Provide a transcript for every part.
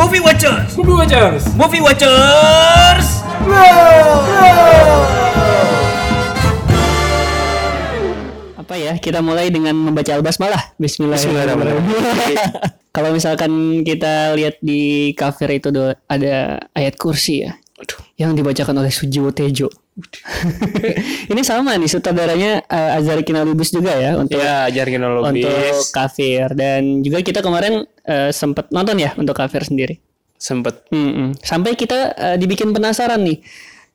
Movie Watchers. Movie Watchers. Movie Watchers. Apa ya? Kita mulai dengan membaca al-basmalah. Bismillahirrahmanirrahim. Kalau misalkan kita lihat di cover itu ada ayat kursi ya. Yang dibacakan oleh Sujiwo Tejo. Ini sama nih sutradaranya uh, Azhari Kinalubis juga ya untuk Ya, ajarin lobis. untuk kafir dan juga kita kemarin uh, sempat nonton ya untuk kafir sendiri. Sempet. Mm-mm. Sampai kita uh, dibikin penasaran nih.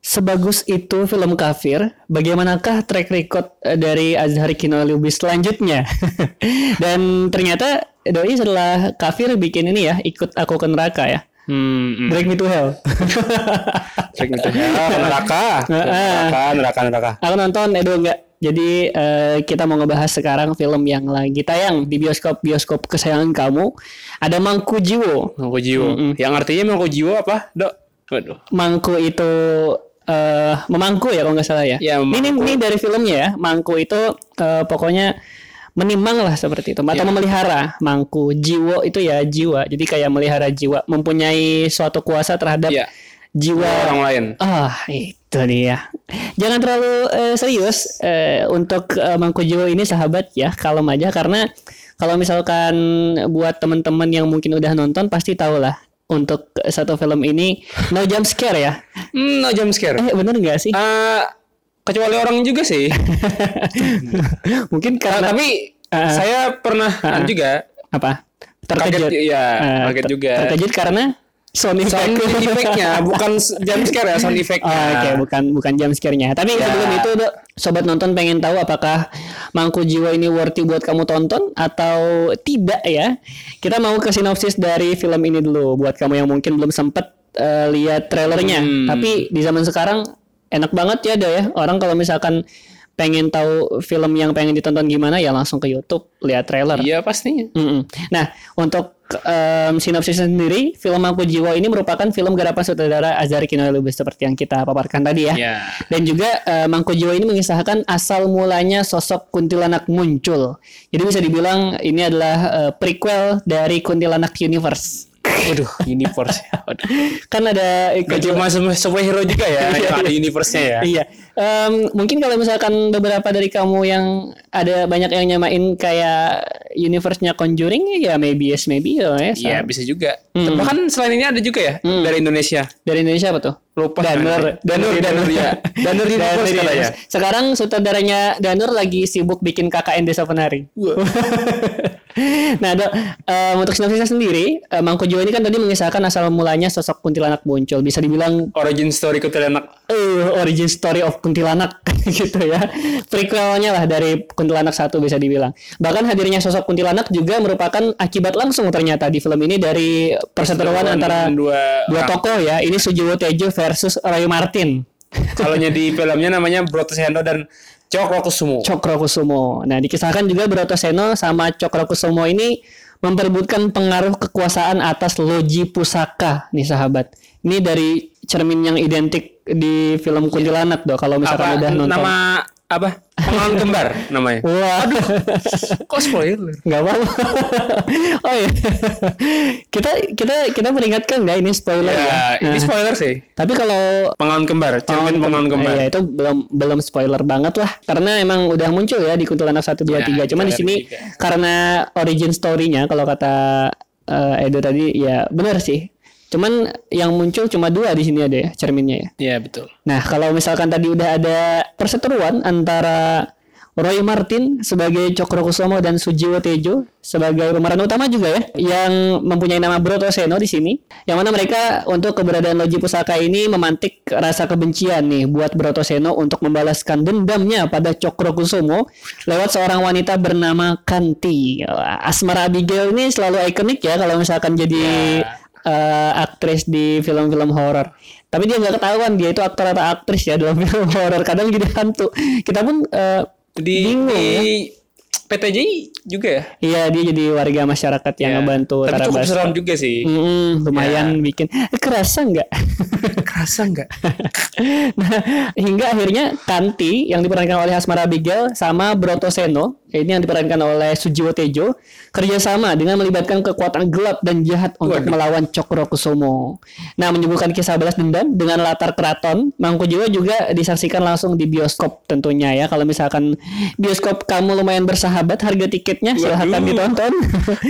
Sebagus itu film kafir, bagaimanakah track record uh, dari Azhar Kinolubis selanjutnya? Dan ternyata doi setelah kafir bikin ini ya, ikut aku ke neraka ya. Hmm. hmm. Drag me to hell. Trik itu ya. Neraka. Neraka, neraka, neraka. aku nonton Edo enggak. Jadi eh, kita mau ngebahas sekarang film yang lagi tayang di bioskop-bioskop kesayangan kamu. Ada Mangku Jiwo. Mangku jiwo. Yang artinya mangku jiwo apa, dok? Waduh. Mangku itu eh memangku ya kalau nggak salah ya. Ya, ini, ini dari filmnya ya. Mangku itu eh, pokoknya menimang lah seperti itu atau Ya. memelihara. Mangku jiwo itu ya jiwa. Jadi kayak melihara jiwa, mempunyai suatu kuasa terhadap Ya. jiwa Orang lain. Ah, itu dia. Jangan terlalu eh, serius eh, untuk eh, Mangku Jiwo ini sahabat ya, kalem aja karena kalau misalkan buat teman-teman yang mungkin udah nonton pasti tahu lah untuk satu film ini no jump scare ya. Hmm, no jump scare. Eh bener nggak sih? Eh, kecuali orang juga sih. mungkin karena tapi Ah. saya pernah juga apa? kaget ya, Eh, kaget ter- juga. Terkejut karena sound Sound effect. effect-nya bukan jump scare ya, sound Oh, effect-nya. Oke, bukan bukan jump scare-nya. Tapi Ya. sebelum itu, Dok, sobat nonton pengen tahu apakah Mangku Jiwa ini worthy buat kamu tonton atau tidak ya? Kita mau ke sinopsis dari film ini dulu buat kamu yang mungkin belum sempet eh, lihat trailernya. Hmm. Tapi di zaman sekarang enak banget ya, Dok ya. Orang kalau misalkan pengen tahu film yang pengen ditonton gimana ya langsung ke YouTube lihat trailer. Iya pastinya. Mm-mm. Nah, untuk em, sinopsis sendiri, film Mangku Jiwa ini merupakan film garapan sutradara Azhar Kinolubis seperti yang kita paparkan tadi ya. Ya. Dan juga eh, Mangku Jiwa ini mengisahkan asal mulanya sosok kuntilanak muncul. Jadi bisa dibilang ini adalah eh, prequel dari Kuntilanak Universe. Waduh, universe. Kan ada Gak cuma semua semua hero juga ya, ada universe-nya ya. Iya. Em, mungkin kalau misalkan beberapa dari kamu yang ada banyak yang nyamain kayak universe-nya Conjuring ya maybe yes maybe ya. ya. Iya, bisa juga. Hmm. Bahkan selain ini ada juga ya dari Indonesia. Dari Indonesia apa tuh? Lupa. Danur, Danur, Danur ya. Danur Universe Danur katanya. Universe. Sekarang sutradaranya Danur lagi sibuk bikin KKN Desa Penari. nah, dok, em, untuk sinopsisnya sendiri, em, Mangku Jiwa ini kan tadi mengisahkan asal mulanya sosok kuntilanak muncul. Bisa dibilang Origin story kuntilanak. eh origin story of kuntilanak gitu ya. Prequelnya lah dari kuntilanak satu bisa dibilang. Bahkan hadirnya sosok kuntilanak juga merupakan akibat langsung ternyata di film ini dari perseteruan antara dua, dua tokoh ya. Ini Sujiwo Tejo versus Roy Martin. Kalau di filmnya namanya Broto Sendo dan Cokro Kusumo. Cokro Kusumo. Nah, dikisahkan juga Broto Seno sama Cokro Kusumo ini memperebutkan pengaruh kekuasaan atas Loji Pusaka nih sahabat. Ini dari cermin yang identik di film Kuntilanak dok kalau misalkan apa udah nonton. nama apa? Pengalan kembar namanya. Wah, aduh, Kok spoiler? nggak apa-apa. oh iya, kita kita kita peringatkan nggak ini spoiler ya. Ya, ini Nah, spoiler sih. tapi kalau Pengalan kembar, cermin pengalan kembar. Iya, itu belum belum spoiler banget lah karena emang udah muncul ya di Kuntilanak 1 2 Ya, 3. Cuman di sini tiga. karena origin story-nya kalau kata eh, Edo tadi ya benar sih. Cuman yang muncul cuma dua di sini ada ya cerminnya ya. Iya, betul. Nah, kalau misalkan tadi udah ada perseteruan antara Roy Martin sebagai Cokro Kusumo dan Sujiwo Tejo sebagai pemeran utama juga ya yang mempunyai nama Broto Seno di sini yang mana mereka untuk keberadaan Loji Pusaka ini memantik rasa kebencian nih buat Broto Seno untuk membalaskan dendamnya pada Cokro Kusumo lewat seorang wanita bernama Kanti. Asmara Abigail ini selalu ikonik ya kalau misalkan jadi eh, aktris di film-film horor. Tapi dia nggak ketahuan dia itu aktor atau aktris ya dalam film horor. Kadang jadi hantu. Kita pun eh, Di, bingung di ya. PTJ juga ya? Iya dia jadi warga masyarakat yang Ya. ngebantu Tapi Tara cukup Basro. seram juga sih. Mm, lumayan bikin Eh, kerasa nggak? Kerasa nggak? nah, hingga akhirnya Kanti yang diperankan oleh Asmara Abigail sama Broto Seno ini yang diperankan oleh Sujiwo Tejo kerjasama dengan melibatkan kekuatan gelap dan jahat untuk Waduh. melawan Cokro Kusumo. Nah, menyuguhkan kisah balas dendam dengan latar keraton. Mangkujiwo juga disaksikan langsung di bioskop tentunya ya. Kalau misalkan bioskop kamu lumayan bersahabat, harga tiketnya silahkan ditonton.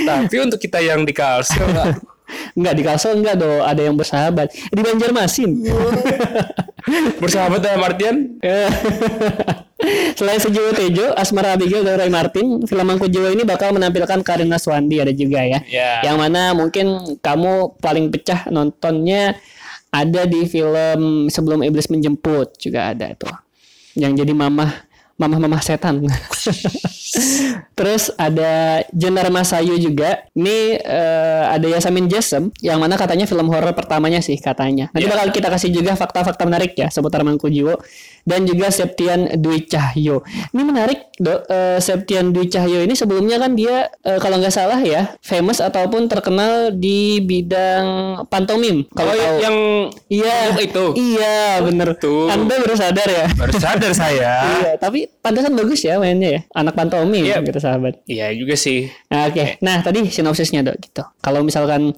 Tapi untuk kita yang di Kalsel enggak di Kalsel enggak do, ada yang bersahabat. Di Banjarmasin. bersahabat dalam artian Eh, Selain Sujiwo Tejo, Asmara Abigail dan Roy Martin, film Mangku Jiwo ini bakal menampilkan Karina Swandi ada juga ya. Ya. Yang mana mungkin kamu paling pecah nontonnya ada di film Sebelum Iblis Menjemput juga ada tuh. Yang jadi mamah mamah-mamah setan. Terus ada Jenar Masayu juga. Ini eh, ada Yasamin Jesem yang mana katanya film horor pertamanya sih katanya. Nanti Iya. bakal kita kasih juga fakta-fakta menarik ya seputar Mangku Jiwo dan juga Septian Dwi Cahyo. Ini menarik, Dok. Eh, Septian Dwi Cahyo ini sebelumnya kan dia eh, kalau nggak salah ya famous ataupun terkenal di bidang pantomim. Kalau kalau tahu. yang Iya, itu Iya, bener. Tuh. Anda baru sadar ya. baru sadar saya Iya, tapi pantesan bagus ya mainnya ya. Anak pantomim Iya. gitu sahabat. iya juga sih Nah, Oke, nah tadi sinopsisnya dok gitu. Kalau misalkan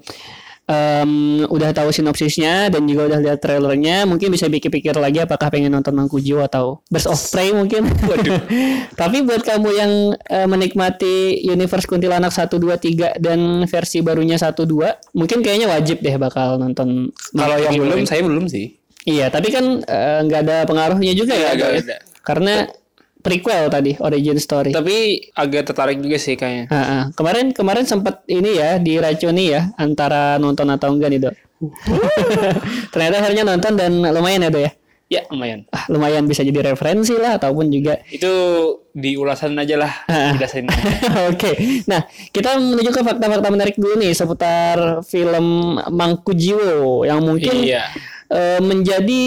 em, udah tahu sinopsisnya dan juga udah lihat trailernya, mungkin bisa pikir-pikir lagi apakah pengen nonton Mangku Jiwo atau Burst of Prey mungkin. Tapi buat kamu yang eh, menikmati Universe Kuntilanak 1 2 3 dan versi barunya 1 2, mungkin kayaknya wajib deh bakal nonton kalau yang belum saya belum sih Iya, tapi kan eh, nggak ada pengaruhnya juga ya, Iya, ya? ada. Karena prequel tadi, origin story. tapi agak tertarik juga sih kayaknya Ah, ah. kemarin kemarin sempat ini ya diracuni ya antara nonton atau enggak nih dok. Ternyata akhirnya nonton dan lumayan ya dok ya. ya lumayan Ah, lumayan bisa jadi referensi lah ataupun juga. itu di ulasan aja lah Ah. Oke, nah kita menuju ke fakta-fakta menarik dulu nih seputar film Mangku Jiwo yang mungkin Iya. eh, menjadi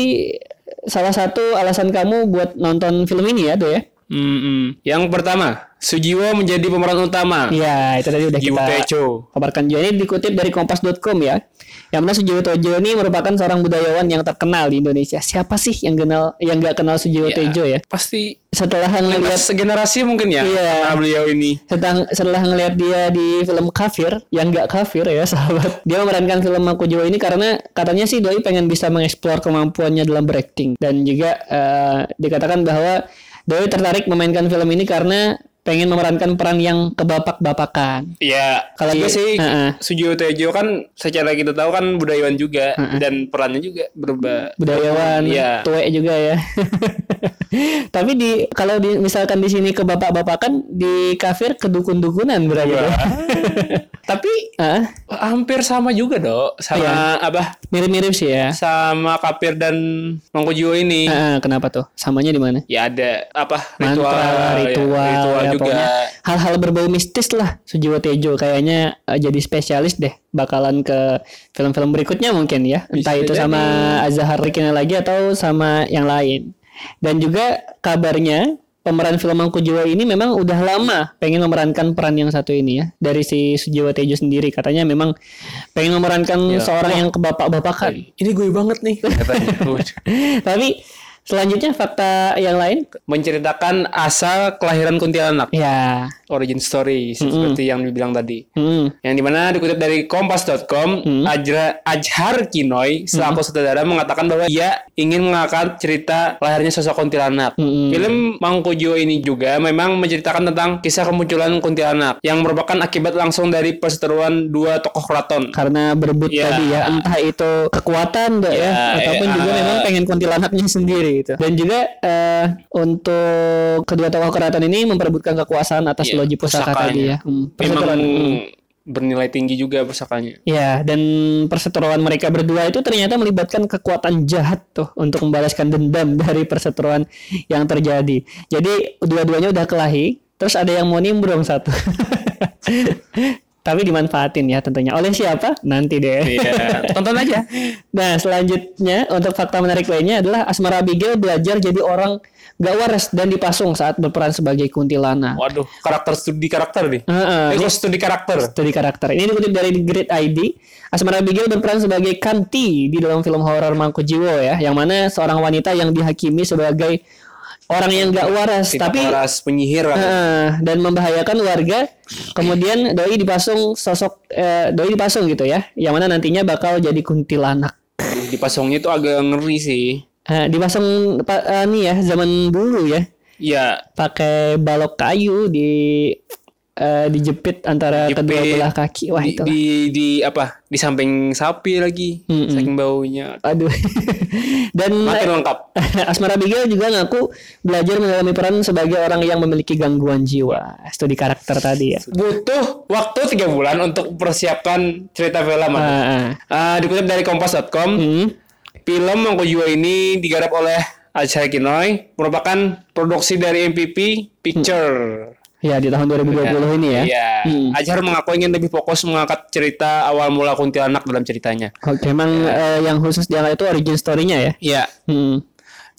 salah satu alasan kamu buat nonton film ini ya ya. Mm-mm. yang pertama Sujiwo menjadi pemeran utama Iya, itu tadi udah Jiwo kita Tejo kabarkan juga ini dikutip dari kompas.com ya. Yang mana Sujiwo Tejo ini merupakan seorang budayawan yang terkenal di Indonesia. Siapa sih yang kenal yang nggak kenal Sujiwo Ya, Tejo ya? pasti Setelah ngelihat lintas generasi mungkin ya Iya. beliau ini setelah, setelah ngelihat dia di film Kafir yang nggak kafir ya sahabat dia memerankan film Mangku Jiwo ini karena katanya sih doi pengen bisa mengeksplor kemampuannya dalam berakting dan juga eh, dikatakan bahwa doi tertarik memainkan film ini karena pengen memerankan peran yang kebapak-bapakan Ya, Kalau juga di- sih Heeh. Sujiwo Tejo kan secara kita tahu kan budayawan juga dan perannya juga berubah. budayawan Iya. tuwek juga ya tapi di kalau di misalkan di sini ke bapak-bapak kan di kafir ke dukun-dukunan berarti Wah. tuh. Tapi Ah, hampir sama juga dok sama Iya. apa? mirip-mirip sih ya Sama Kapir dan Mangkujiwo ini. Ah, kenapa tuh samanya di mana Ya ada apa ritual mantra ritual, ya, ritual ya, juga. hal-hal berbau mistis lah Sujiwo Tejo kayaknya eh, jadi spesialis deh bakalan ke film-film berikutnya mungkin ya entah Bisa itu sama Azhar Rikina lagi atau sama yang lain dan juga kabarnya pemeran film Mangku Jiwa ini memang udah lama pengen memerankan peran yang satu ini ya. Dari si Sujiwo Tejo sendiri. Katanya memang pengen memerankan Ya. seorang yang kebapak-bapakan. Ini gue banget nih. Katanya. tapi selanjutnya fakta yang lain. Menceritakan asal kelahiran kuntilanak, ya origin story seperti yang dibilang tadi. hmm. Yang di mana dikutip dari kompas.com, Ajra, Ajhar Kinoy selaku sutradara mengatakan bahwa ia ingin mengangkat cerita lahirnya sosok kuntilanak. Mm-mm. Film Mangkujo ini juga memang menceritakan tentang kisah kemunculan kuntilanak yang merupakan akibat langsung dari perseteruan dua tokoh keraton. karena berebut Ya. tadi ya entah itu kekuatan Dok, ya, Ya, ataupun ya. juga memang pengen kuntilanaknya sendiri gitu dan juga eh, untuk kedua tokoh keraton ini memperebutkan kekuasaan atas Ya, loji pusaka tadi ya hmm, Memang hmm. bernilai tinggi juga pusakanya. Ya, dan perseteruan mereka berdua itu ternyata melibatkan kekuatan jahat tuh untuk membalaskan dendam dari perseteruan yang terjadi. Jadi dua-duanya udah kelahi, terus ada yang mau nimbrung satu. Tapi dimanfaatin ya tentunya. Oleh siapa? Nanti deh. Iya, tonton aja. Nah, selanjutnya untuk fakta menarik lainnya adalah Asmara Abigail belajar jadi orang gak waras dan dipasung saat berperan sebagai kuntilanak. Waduh, karakter studi karakter nih. Heeh, Eh, kok studi karakter. studi karakter. Ini dikutip dari Great ID. Asmara Abigail berperan sebagai Kanti di dalam film horor Mangku Jiwo ya, yang mana seorang wanita yang dihakimi sebagai orang yang nggak waras Tidak tapi waras penyihir. Eh, dan membahayakan warga. Kemudian doi dipasung sosok eh, doi dipasung gitu ya, yang mana nantinya bakal jadi kuntilanak. Di pasongnya itu agak ngeri sih. Eh, dipasung pa- eh, nih ya zaman dulu ya, Ya, pakai balok kayu di eh, dijepit antara Dijepit. kedua belah kaki. Wah di, itu. di di apa? Di samping sapi lagi. Mm-mm. Saking baunya. Aduh. dan Makin lengkap. Asmara Abigail juga ngaku belajar mengalami peran sebagai orang yang memiliki gangguan jiwa. Studi karakter tadi ya. Butuh waktu tiga bulan untuk persiapkan cerita film. Ah, ah. Ah, dikutip dari kompas.com, Hmm. film Mangko Jiwa ini digarap oleh Ajay Kinoy, merupakan produksi dari MPP Picture. Ya di tahun 2020 ini ya. Iya. Hmm. Ajhar mengaku ingin lebih fokus mengangkat cerita awal mula kuntilanak dalam ceritanya. Oke, emang eh, yang khusus diangkat itu origin story-nya ya. Iya. Hmm.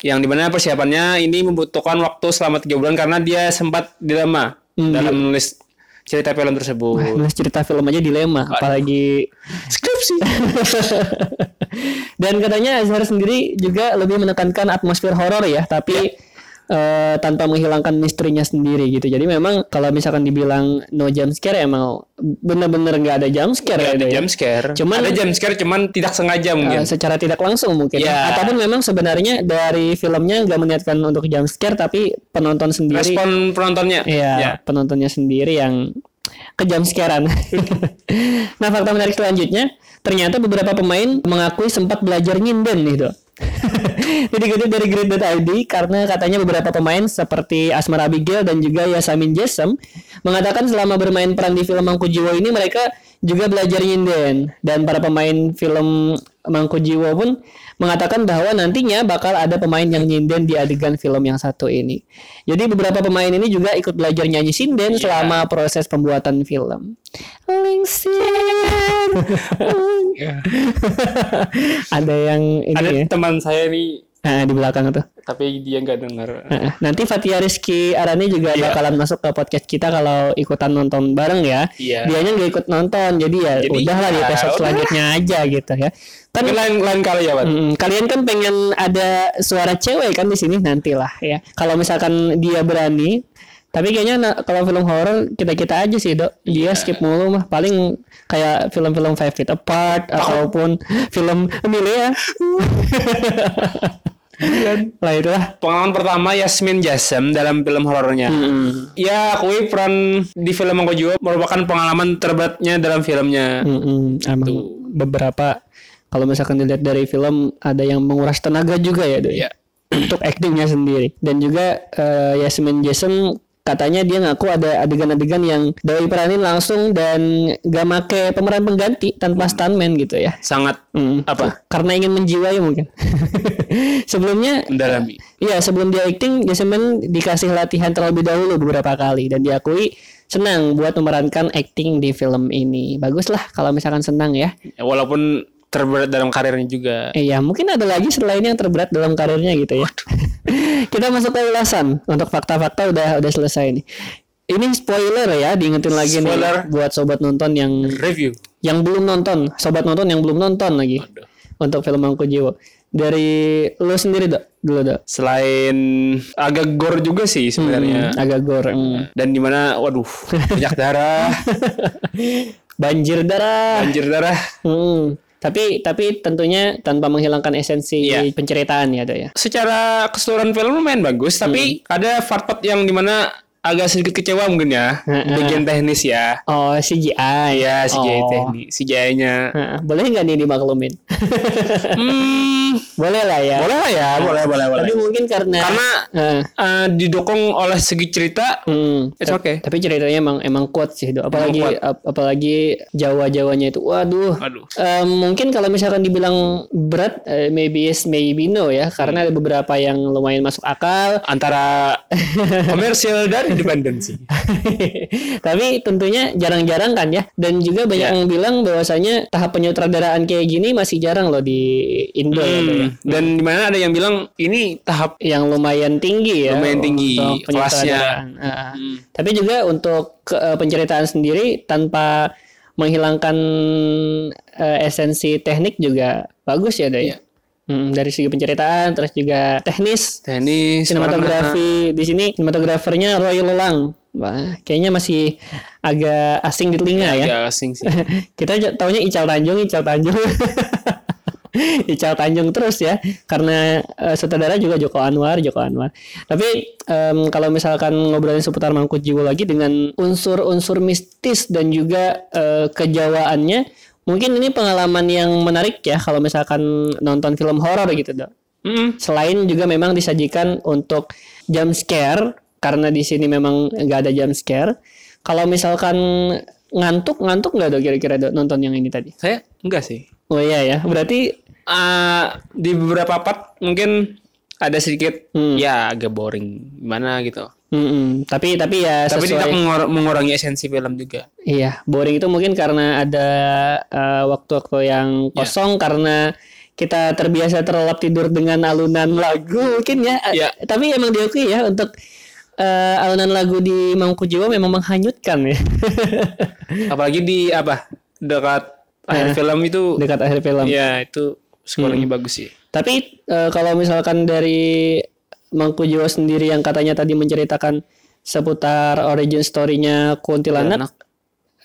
Yang di mana persiapannya ini membutuhkan waktu selama tiga bulan karena dia sempat dilema Hmm. dalam menulis cerita film tersebut. Wah, nulis cerita film aja dilema, apalagi Skripsi. Dan katanya Azhar sendiri juga lebih menekankan atmosfer horor ya, tapi eh, tanpa menghilangkan misterinya sendiri gitu. Jadi memang kalau misalkan dibilang no jump scare emang bener-bener nggak ada jump scare ya, ada Do, ya. jump scare. Cuman- ada jump scare cuman tidak sengaja Eh, mungkin. secara tidak langsung mungkin Ya. ataupun memang sebenarnya dari filmnya nggak meniatkan untuk jump scare tapi penonton sendiri Respon penontonnya. Iya, Ya. penontonnya sendiri yang kejam scarean. nah, fakta menarik selanjutnya, ternyata beberapa pemain mengakui sempat belajar nyinden nih, Dok. Jadi dikutip dari Grid.id karena katanya beberapa pemain seperti Asmar Abigail dan juga Yasamin Jesem mengatakan selama bermain peran di film Mangku Jiwo ini mereka juga belajar nyinden. Dan para pemain film Mangku Jiwo pun mengatakan bahwa nantinya bakal ada pemain yang nyinden di adegan film yang satu ini. Jadi beberapa pemain ini juga ikut belajar nyanyi sinden selama proses pembuatan film. Lingsin. ada yang ini Ada ya. teman saya nih Nah, di belakang tuh. tapi dia nggak dengar. Nah, nanti Fatia Rizky Arani juga Iya. bakalan masuk ke podcast kita kalau ikutan nonton bareng ya. Iya. Dianya nggak ikut nonton, jadi ya Jadi, udahlah di ya episode udah. selanjutnya aja gitu ya. Kan Tapi lain lain kali ya, Pak. Mm, kalian kan pengen ada suara cewek kan di sini nantilah ya. Kalau misalkan dia berani, tapi kayaknya na- kalau film horor kita kita aja sih dok. Dia skip mulu mah paling kayak film-film Five Feet Apart ataupun film Emilia. lah itulah. Pengalaman pertama Yasmin Jasem dalam film horornya. Mm, Ya, akui peran di film Mangko Jiwa merupakan pengalaman terberatnya dalam filmnya. mm, mm. Emang beberapa kalau misalkan dilihat dari film ada yang menguras tenaga juga ya dok. Iya. untuk aktingnya sendiri dan juga eh, Yasmin Jason katanya dia ngaku ada adegan-adegan yang doi peranin langsung dan gak make pemeran pengganti tanpa stuntman gitu ya Sangat Hmm. apa? karena ingin menjiwai mungkin sebelumnya Mendalami. Iya sebelum dia acting Jasmine dikasih latihan terlebih dahulu beberapa kali dan diakui senang buat memerankan acting di film ini bagus lah kalau misalkan senang ya Ya, walaupun terberat dalam karirnya juga. Iya, mungkin ada lagi selain yang terberat dalam karirnya gitu ya. Kita masuk ke ulasan. Untuk fakta-fakta udah udah selesai nih. Ini spoiler ya, diingetin lagi Spoiler. nih buat sobat nonton yang Review. yang belum nonton, sobat nonton yang belum nonton lagi Aduh. untuk film Mangku Jiwo. Dari lu sendiri dok, dulu dok. Selain agak gore juga sih sebenarnya. Agak gore. hmm. Dan di mana, waduh, banyak darah, Banjir darah. banjir darah. Hmm. Tapi tapi tentunya tanpa menghilangkan esensi Iya. penceritaan ya dok ya. Secara keseluruhan film lumayan bagus, tapi ada part-part yang di mana agak sedikit kecewa mungkin ya. Heeh. Bagian teknis ya. Oh CGI. Iya, CGI Oh. teknis, CGI-nya. Heeh, boleh nggak nih dimaklumin? Hmm, boleh lah ya. boleh lah ya, boleh, boleh, boleh. Tapi mungkin karena Karena Heeh. eh, didukung oleh segi cerita, Hmm, it's okay. tapi ceritanya emang emang kuat sih, Dok. apalagi kuat. ap- apalagi Jawa-Jawanya itu, waduh. Aduh. Em, mungkin kalau misalkan dibilang berat, eh, maybe yes, maybe no ya, karena ada beberapa yang lumayan masuk akal. antara komersial dan independensi. Tapi tentunya jarang-jarang kan ya. Dan juga banyak Ya. yang bilang bahwasanya tahap penyutradaraan kayak gini masih jarang loh di Indo ya, Dok, ya. Hmm, Dan di mana ada yang bilang ini tahap Yang lumayan tinggi ya. Lumayan tinggi kelasnya. penyutradaraan. Ah. Tapi juga untuk ke- eh, penceritaan sendiri tanpa menghilangkan eh, esensi teknik juga bagus ya, Dok. ya? Hmm, dari segi penceritaan terus juga teknis Tenis, sinematografi di sini sinematografernya Roy Lelang. Wah, kayaknya masih agak asing di telinga ya. ya asing sih. Kita taunya Ical Tanjung, Ical Tanjung. Ical Tanjung terus ya karena eh, sutradara juga Joko Anwar, Joko Anwar. Tapi em, kalau misalkan ngobrolin seputar Mangkut Jiwo lagi dengan unsur-unsur mistis dan juga eh, kejawaannya, mungkin ini pengalaman yang menarik ya kalau misalkan nonton film horor gitu, Dok. Mm. Selain juga memang disajikan untuk jump scare karena di sini memang nggak ada jump scare. Kalau misalkan ngantuk ngantuk nggak dok kira-kira dok nonton yang ini tadi? Saya enggak sih. Oh iya ya, berarti Ah, di beberapa part mungkin ada sedikit Hmm. ya agak boring gimana gitu. Mm-mm. tapi tapi ya Tapi sesuai. tidak mengor- mengurangi esensi film juga. Iya, boring itu mungkin karena ada eh, waktu-waktu yang kosong karena kita terbiasa terlelap tidur dengan alunan lagu mungkin ya. Iya. Tapi emang diakui ya untuk eh, alunan lagu di Mangku Jiwa memang menghanyutkan ya. Apalagi di apa? Dekat akhir Eh. film itu Dekat akhir film. ya itu skornya Hmm. bagus sih. Tapi eh, kalau misalkan dari Mangku Jiwa sendiri yang katanya tadi menceritakan seputar origin story-nya kuntilanak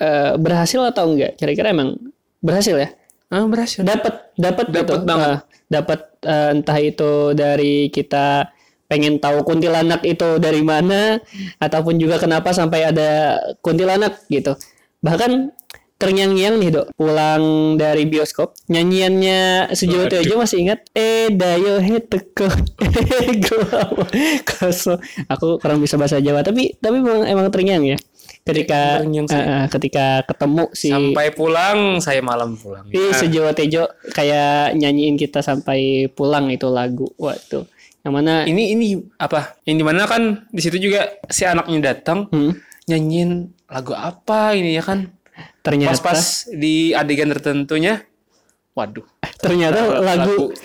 eh, berhasil atau enggak? Kira-kira emang berhasil ya? Ah, berhasil. Dapat dapat Dapat gitu. banget. Eh, dapat eh, entah itu dari kita pengen tahu kuntilanak itu dari mana ataupun juga kenapa sampai ada kuntilanak gitu. Bahkan terngiang-ngiang nih dok. Pulang dari bioskop nyanyiannya Sujiwo Waduh. Tejo masih ingat eh dayo he teko eh koso aku kurang bisa bahasa Jawa tapi tapi memang emang terngiang ya. Ketika eh, eh, ketika ketemu si Sampai pulang saya malam pulang. Ah, Sujiwo Tejo kayak nyanyiin kita sampai pulang itu lagu. Waktu yang mana ini ini apa? Yang di mana kan? Di situ juga si anaknya datang hmm, nyanyiin lagu apa ini ya kan? Ternyata Pas-pas di adegan tertentunya, waduh. ternyata lagu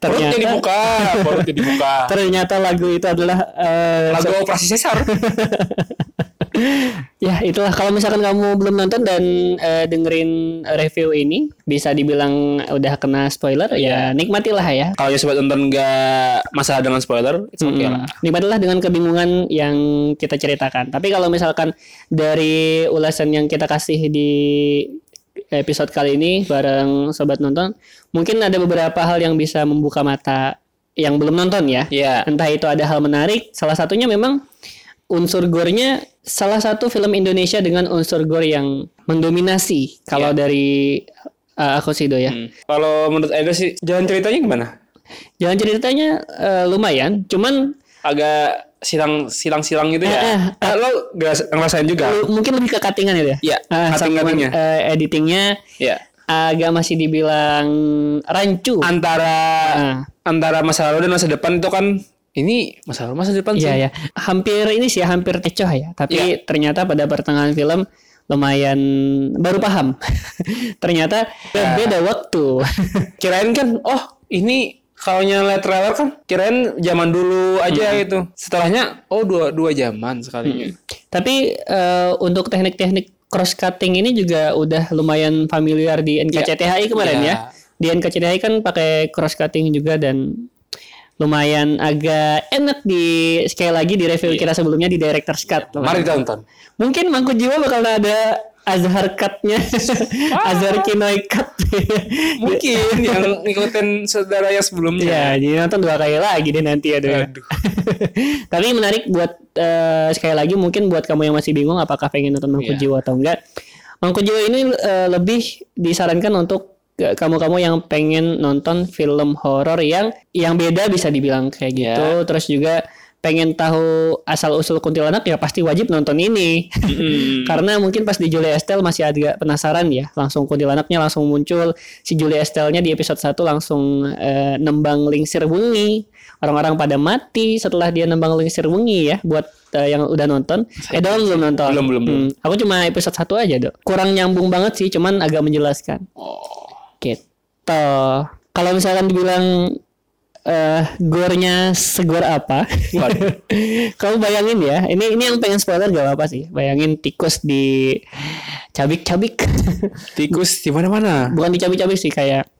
Perutnya ternyata dibuka, perutnya dibuka. ternyata lagu itu adalah eh, Lagu operasi sesar. ya itulah kalau misalkan kamu belum nonton dan eh, dengerin review ini bisa dibilang udah kena spoiler ya nikmatilah ya Kalau ya sobat nonton nggak masalah dengan spoiler, itu oke Mm-mm. lah. Nikmatilah dengan kebingungan yang kita ceritakan. Tapi kalau misalkan dari ulasan yang kita kasih di episode kali ini bareng sobat nonton, mungkin ada beberapa hal yang bisa membuka mata yang belum nonton ya. Iya. Entah itu ada hal menarik, salah satunya memang unsur gore-nya salah satu film Indonesia dengan unsur gore yang mendominasi kalau dari uh, aku sih Do ya. Hmm. Kalau menurut Ega sih jalan ceritanya gimana? Jalan ceritanya uh, lumayan, cuman Agak silang silang silang gitu Eh, eh, ya. Ah, lo ngerasain juga? Mungkin lebih ke cuttingan ya. Iya, sama cutting-cuttingnya. eh, editingnya Ya. agak masih dibilang rancu. Antara Ah. antara masa lalu dan masa depan itu kan ini masa lalu masa depan sih. Iya ya. Hampir ini sih hampir kecoh ya. Tapi Iya. ternyata pada pertengahan film lumayan baru paham. ternyata Ya. beda waktu. Kirain kan oh ini kalau nyala trailer kan kirain zaman dulu aja gitu. Setelahnya oh dua dua zaman sekalinya. Tapi eh, untuk teknik-teknik cross cutting ini juga udah lumayan familiar di NKCTHI kemarin Iya. ya. Di NKCTHI kan pakai cross cutting juga dan lumayan agak enak di sekali lagi di review kita sebelumnya di director's cut. Mari ditonton. Mungkin Mangku Jiwa bakal ada Azhar cut-nya. Azhar Kinoy cut. Mungkin yang ngikutin saudara yang sebelumnya. Ya, jadi nonton dua kali lagi deh nanti ya deh. Aduh. Tapi menarik buat eh, sekali lagi mungkin buat kamu yang masih bingung apakah pengen nonton Mangku Iya. Jiwa atau enggak. Mangku Jiwa ini eh, lebih disarankan untuk kamu-kamu yang pengen nonton film horor yang yang beda bisa dibilang kayak gitu. Iya. Terus juga pengen tahu asal usul kuntilanak ya pasti wajib nonton ini. Mm-mm. Karena mungkin pas di Julia Estelle masih agak penasaran ya. Langsung kuntilanaknya langsung muncul. Si Julia Estelle-nya di episode 1 langsung eh, nembang lingsir wengi. Orang-orang pada mati setelah dia nembang lingsir wengi ya. Buat eh, yang udah nonton. Eh dong belum nonton. Belum, belum, belum. Hmm, Aku cuma episode 1 aja dok. Kurang nyambung banget sih. Cuman agak menjelaskan. Oh. Gitu. Kalau misalkan dibilang eh gornya segor apa? Kamu bayangin ya, ini ini yang pengen spoiler gak apa-apa sih. Bayangin tikus di cabik-cabik. Tikus di mana-mana. Bukan di cabik-cabik sih kayak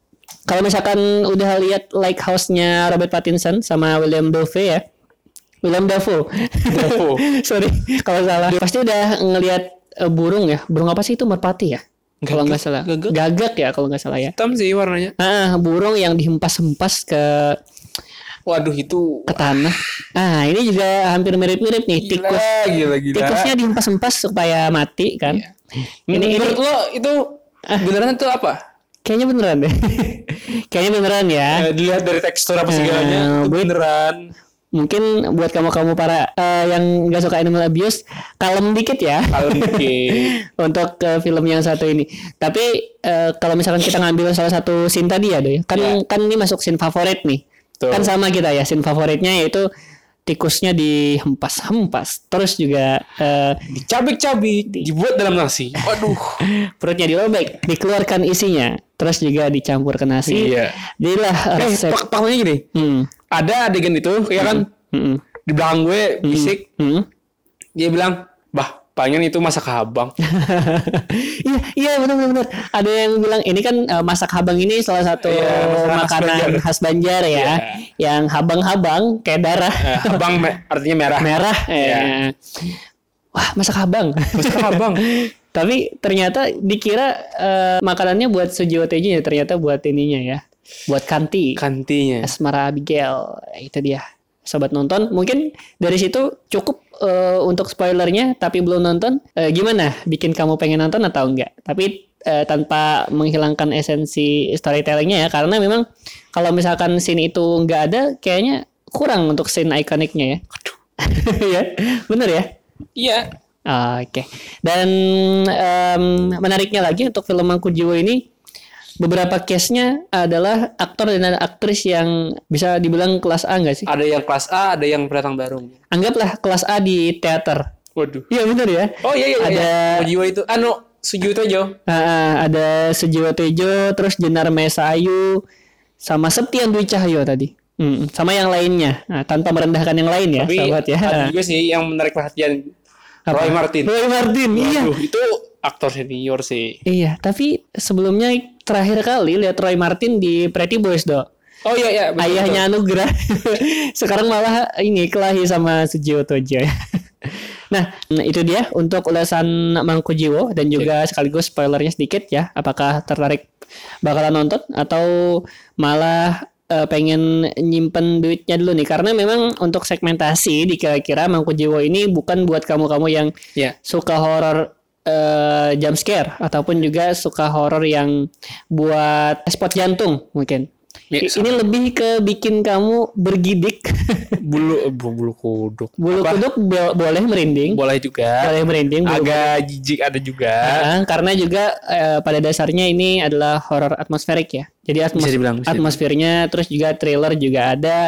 kalau misalkan udah lihat Lighthouse-nya Robert Pattinson sama William Dafoe ya. William Dafoe. Dafoe. Sorry kalau salah. Pasti udah ngelihat eh, burung ya. Burung apa sih itu merpati ya? Kalau nggak salah. Gagak. Gagak ya kalau nggak salah ya. Hitam sih warnanya. Ah, burung yang dihempas-hempas ke Waduh itu ke tanah. Ah, ini juga hampir mirip-mirip nih tikus. gila, gila, gila. Tikusnya dihempas-hempas supaya mati kan. Ini ini Menurut lo itu beneran itu apa? kayaknya beneran deh. kayaknya beneran ya. Eh, dilihat dari tekstur apa Eh, segalanya bu- beneran. Mungkin buat kamu-kamu para eh, yang nggak suka animal abuse, kalem dikit ya. Kalau dikit. untuk ke film yang satu ini. Tapi eh, kalau misalkan kita ngambil salah satu scene tadi ya, Doy. Kan Ya. kan ini masuk scene favorit nih. Betul. Kan sama kita ya, scene favoritnya yaitu tikusnya dihempas-hempas. Terus juga eh, Dicabik-cabik, dibuat dalam nasi. Waduh. perutnya dirobek, dikeluarkan isinya. Terus juga dicampur ke nasi. Iya. Jadilah Eh, resep. pak paknya gini. Hmm. Ada adegan itu, ya kan? Hmm. Di belakang gue bisik, Hmm. dia bilang, "Bah, pengen itu masak habang." Iya, iya benar benar benar. Ada yang bilang ini kan eh, masak habang ini salah satu Iya, makanan khas Banjar. khas Banjar ya. Iya. Yang habang-habang kayak darah. Eh, habang me- artinya merah. merah. Iya. eh. Wah, masak habang. Masak habang. Tapi ternyata dikira eh, makanannya buat Sujiwo Tejo ya, ternyata buat ininya ya. Buat Kanti. Kantinya. Asmara Abigail. Itu dia. Sobat nonton, mungkin dari situ cukup eh, untuk spoilernya tapi belum nonton. Eh, gimana? Bikin kamu pengen nonton atau enggak? Tapi eh, tanpa menghilangkan esensi storytellingnya ya karena memang kalau misalkan scene itu enggak ada kayaknya kurang untuk scene ikoniknya ya. ya, bener ya? Iya. Oke. Dan em, menariknya lagi untuk film Mangku Jiwo ini beberapa case-nya adalah aktor dan aktris yang bisa dibilang kelas A enggak sih? Ada yang kelas A, ada yang pendatang baru. Anggaplah kelas A di teater. Waduh. Iya benar ya. Oh iya iya iya. Ada- Jiwa itu. Anu, Sujuto Jo. Ah, ada Sujiwo Tejo, terus Jenar Mesa Ayu, sama Septian Dwi Cahyo tadi. Hmm, sama yang lainnya. Nah, tanpa merendahkan yang lain ya, Tapi sahabat ya. ada juga sih yang menarik perhatian Apa? Roy Martin. Roy Martin, iya. Waduh, itu aktor senior sih. Iya, tapi sebelumnya terakhir kali lihat Roy Martin di Pretty Boys, Dok. Oh iya iya. betul, Ayahnya Anugrah. Sekarang malah ini kelahi sama Sujiwo Tojo. nah, nah, itu dia untuk ulasan Mangku Jiwo dan juga sekaligus spoilernya sedikit ya. Apakah tertarik bakalan nonton atau malah eh, pengen nyimpen duitnya dulu nih karena memang untuk segmentasi dikira-kira Mangku Jiwo ini bukan buat kamu-kamu yang Iya. suka horor eh, jump scare ataupun juga suka horor yang buat spot jantung mungkin. Ya, ini lebih ke bikin kamu bergidik. Bulu bu- bulu kuduk. Bulu Apa? kuduk bo- boleh merinding. boleh juga. Boleh merinding. bulu Agak jijik ada juga. Ah, karena juga eh, pada dasarnya ini adalah horor atmosferik ya. Jadi atmos Bisa dibilang, bisa atmosfernya terus juga thriller juga ada.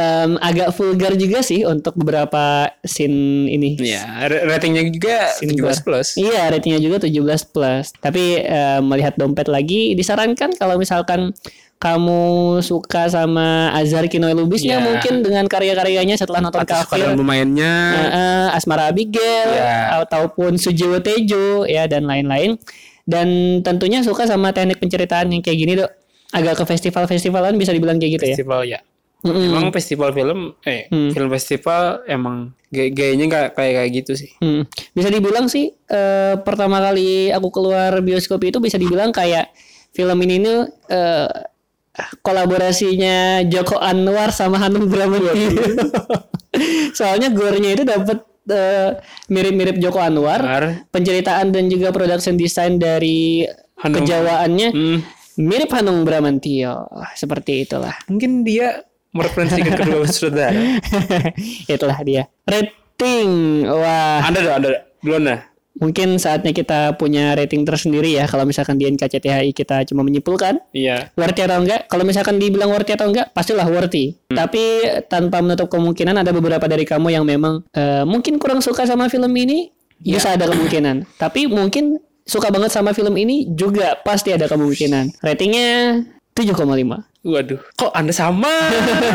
Em, agak vulgar juga sih untuk beberapa scene ini. Iya, ra- ratingnya juga Scene 17 plus. Iya, ratingnya juga 17 plus. Tapi eh, melihat dompet lagi disarankan kalau misalkan kamu suka sama Azhar Kinoy Lubisnya Iya. mungkin dengan karya-karyanya setelah nonton Atau kafir pemainnya. Eh, Asmara Abigail Iya. ataupun Sujiwo Tejo ya dan lain-lain dan tentunya suka sama teknik penceritaan yang kayak gini dok agak ke festival-festivalan bisa dibilang kayak gitu ya festival ya. Mm-mm. Emang festival film eh Hmm. film festival emang gay- gayanya nggak kayak kayak gitu sih. Hmm. bisa dibilang sih eh, pertama kali aku keluar bioskop itu bisa dibilang kayak film ini nih eh, kolaborasinya Joko Anwar sama Hanung Bramantio soalnya gornya itu dapat eh, mirip-mirip Joko Anwar Benar. penceritaan dan juga production design dari Hanung. kejawaannya Hmm. mirip Hanung Bramantio seperti itulah Mungkin dia mereferensikan kedua saudara. itulah dia. Rating. Wah. Ada dong, ada. Duluan dah. mungkin saatnya kita punya rating tersendiri ya. Kalau misalkan di NKCTHI kita cuma menyimpulkan Iya. worthy atau enggak. Kalau misalkan dibilang worthy atau enggak pastilah worthy. Tapi tanpa menutup kemungkinan ada beberapa dari kamu yang memang eh, mungkin kurang suka sama film ini bisa ada kemungkinan. Tapi mungkin suka banget sama film ini juga pasti ada kemungkinan. Ratingnya 7,5. Waduh, kok Anda sama?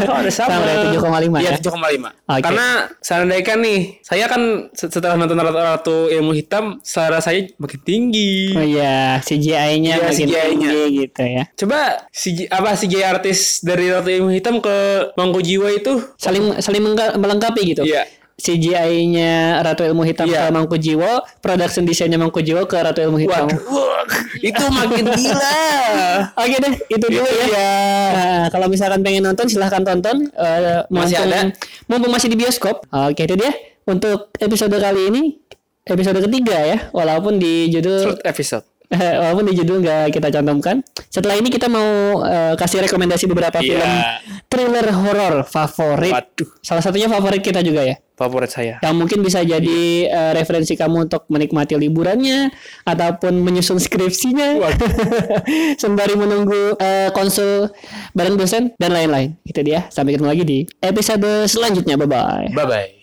kok Anda sama? Sama ya, 7,5 Iya, ya? 7,5. Oke. Karena seandainya nih, saya kan setelah nonton Ratu Ilmu Hitam, selera saya makin tinggi. Oh iya, CGI-nya Iya, makin CGI-nya. tinggi gitu ya. Coba CG, apa CGI artis dari Ratu Ilmu Hitam ke Mangku Jiwa itu Saling saling melengkapi gitu. Iya. CGI-nya Ratu Ilmu Hitam Iya. ke Mangku Jiwo, production desainnya Mangku Jiwo ke Ratu Ilmu Hitam. Waduh, wah, itu makin gila. Oke deh, itu dulu ya. dia. Nah, kalau misalkan pengen nonton silahkan tonton. Eh, Masih mumpung- ada? Mumpung masih di bioskop. Oke itu dia. Untuk episode kali ini, episode ketiga ya. Walaupun di judul Short episode. Eh, walaupun di judul nggak kita cantumkan. Setelah ini kita mau eh, kasih rekomendasi beberapa Iya. film thriller horor favorit. Waduh, Salah satunya favorit kita juga ya. favorit saya. Yang mungkin bisa jadi eh, referensi kamu untuk menikmati liburannya ataupun menyusun skripsinya sembari menunggu eh, konsul bareng dosen dan lain-lain. Itu dia. Sampai ketemu lagi di episode selanjutnya. Bye bye. Bye bye.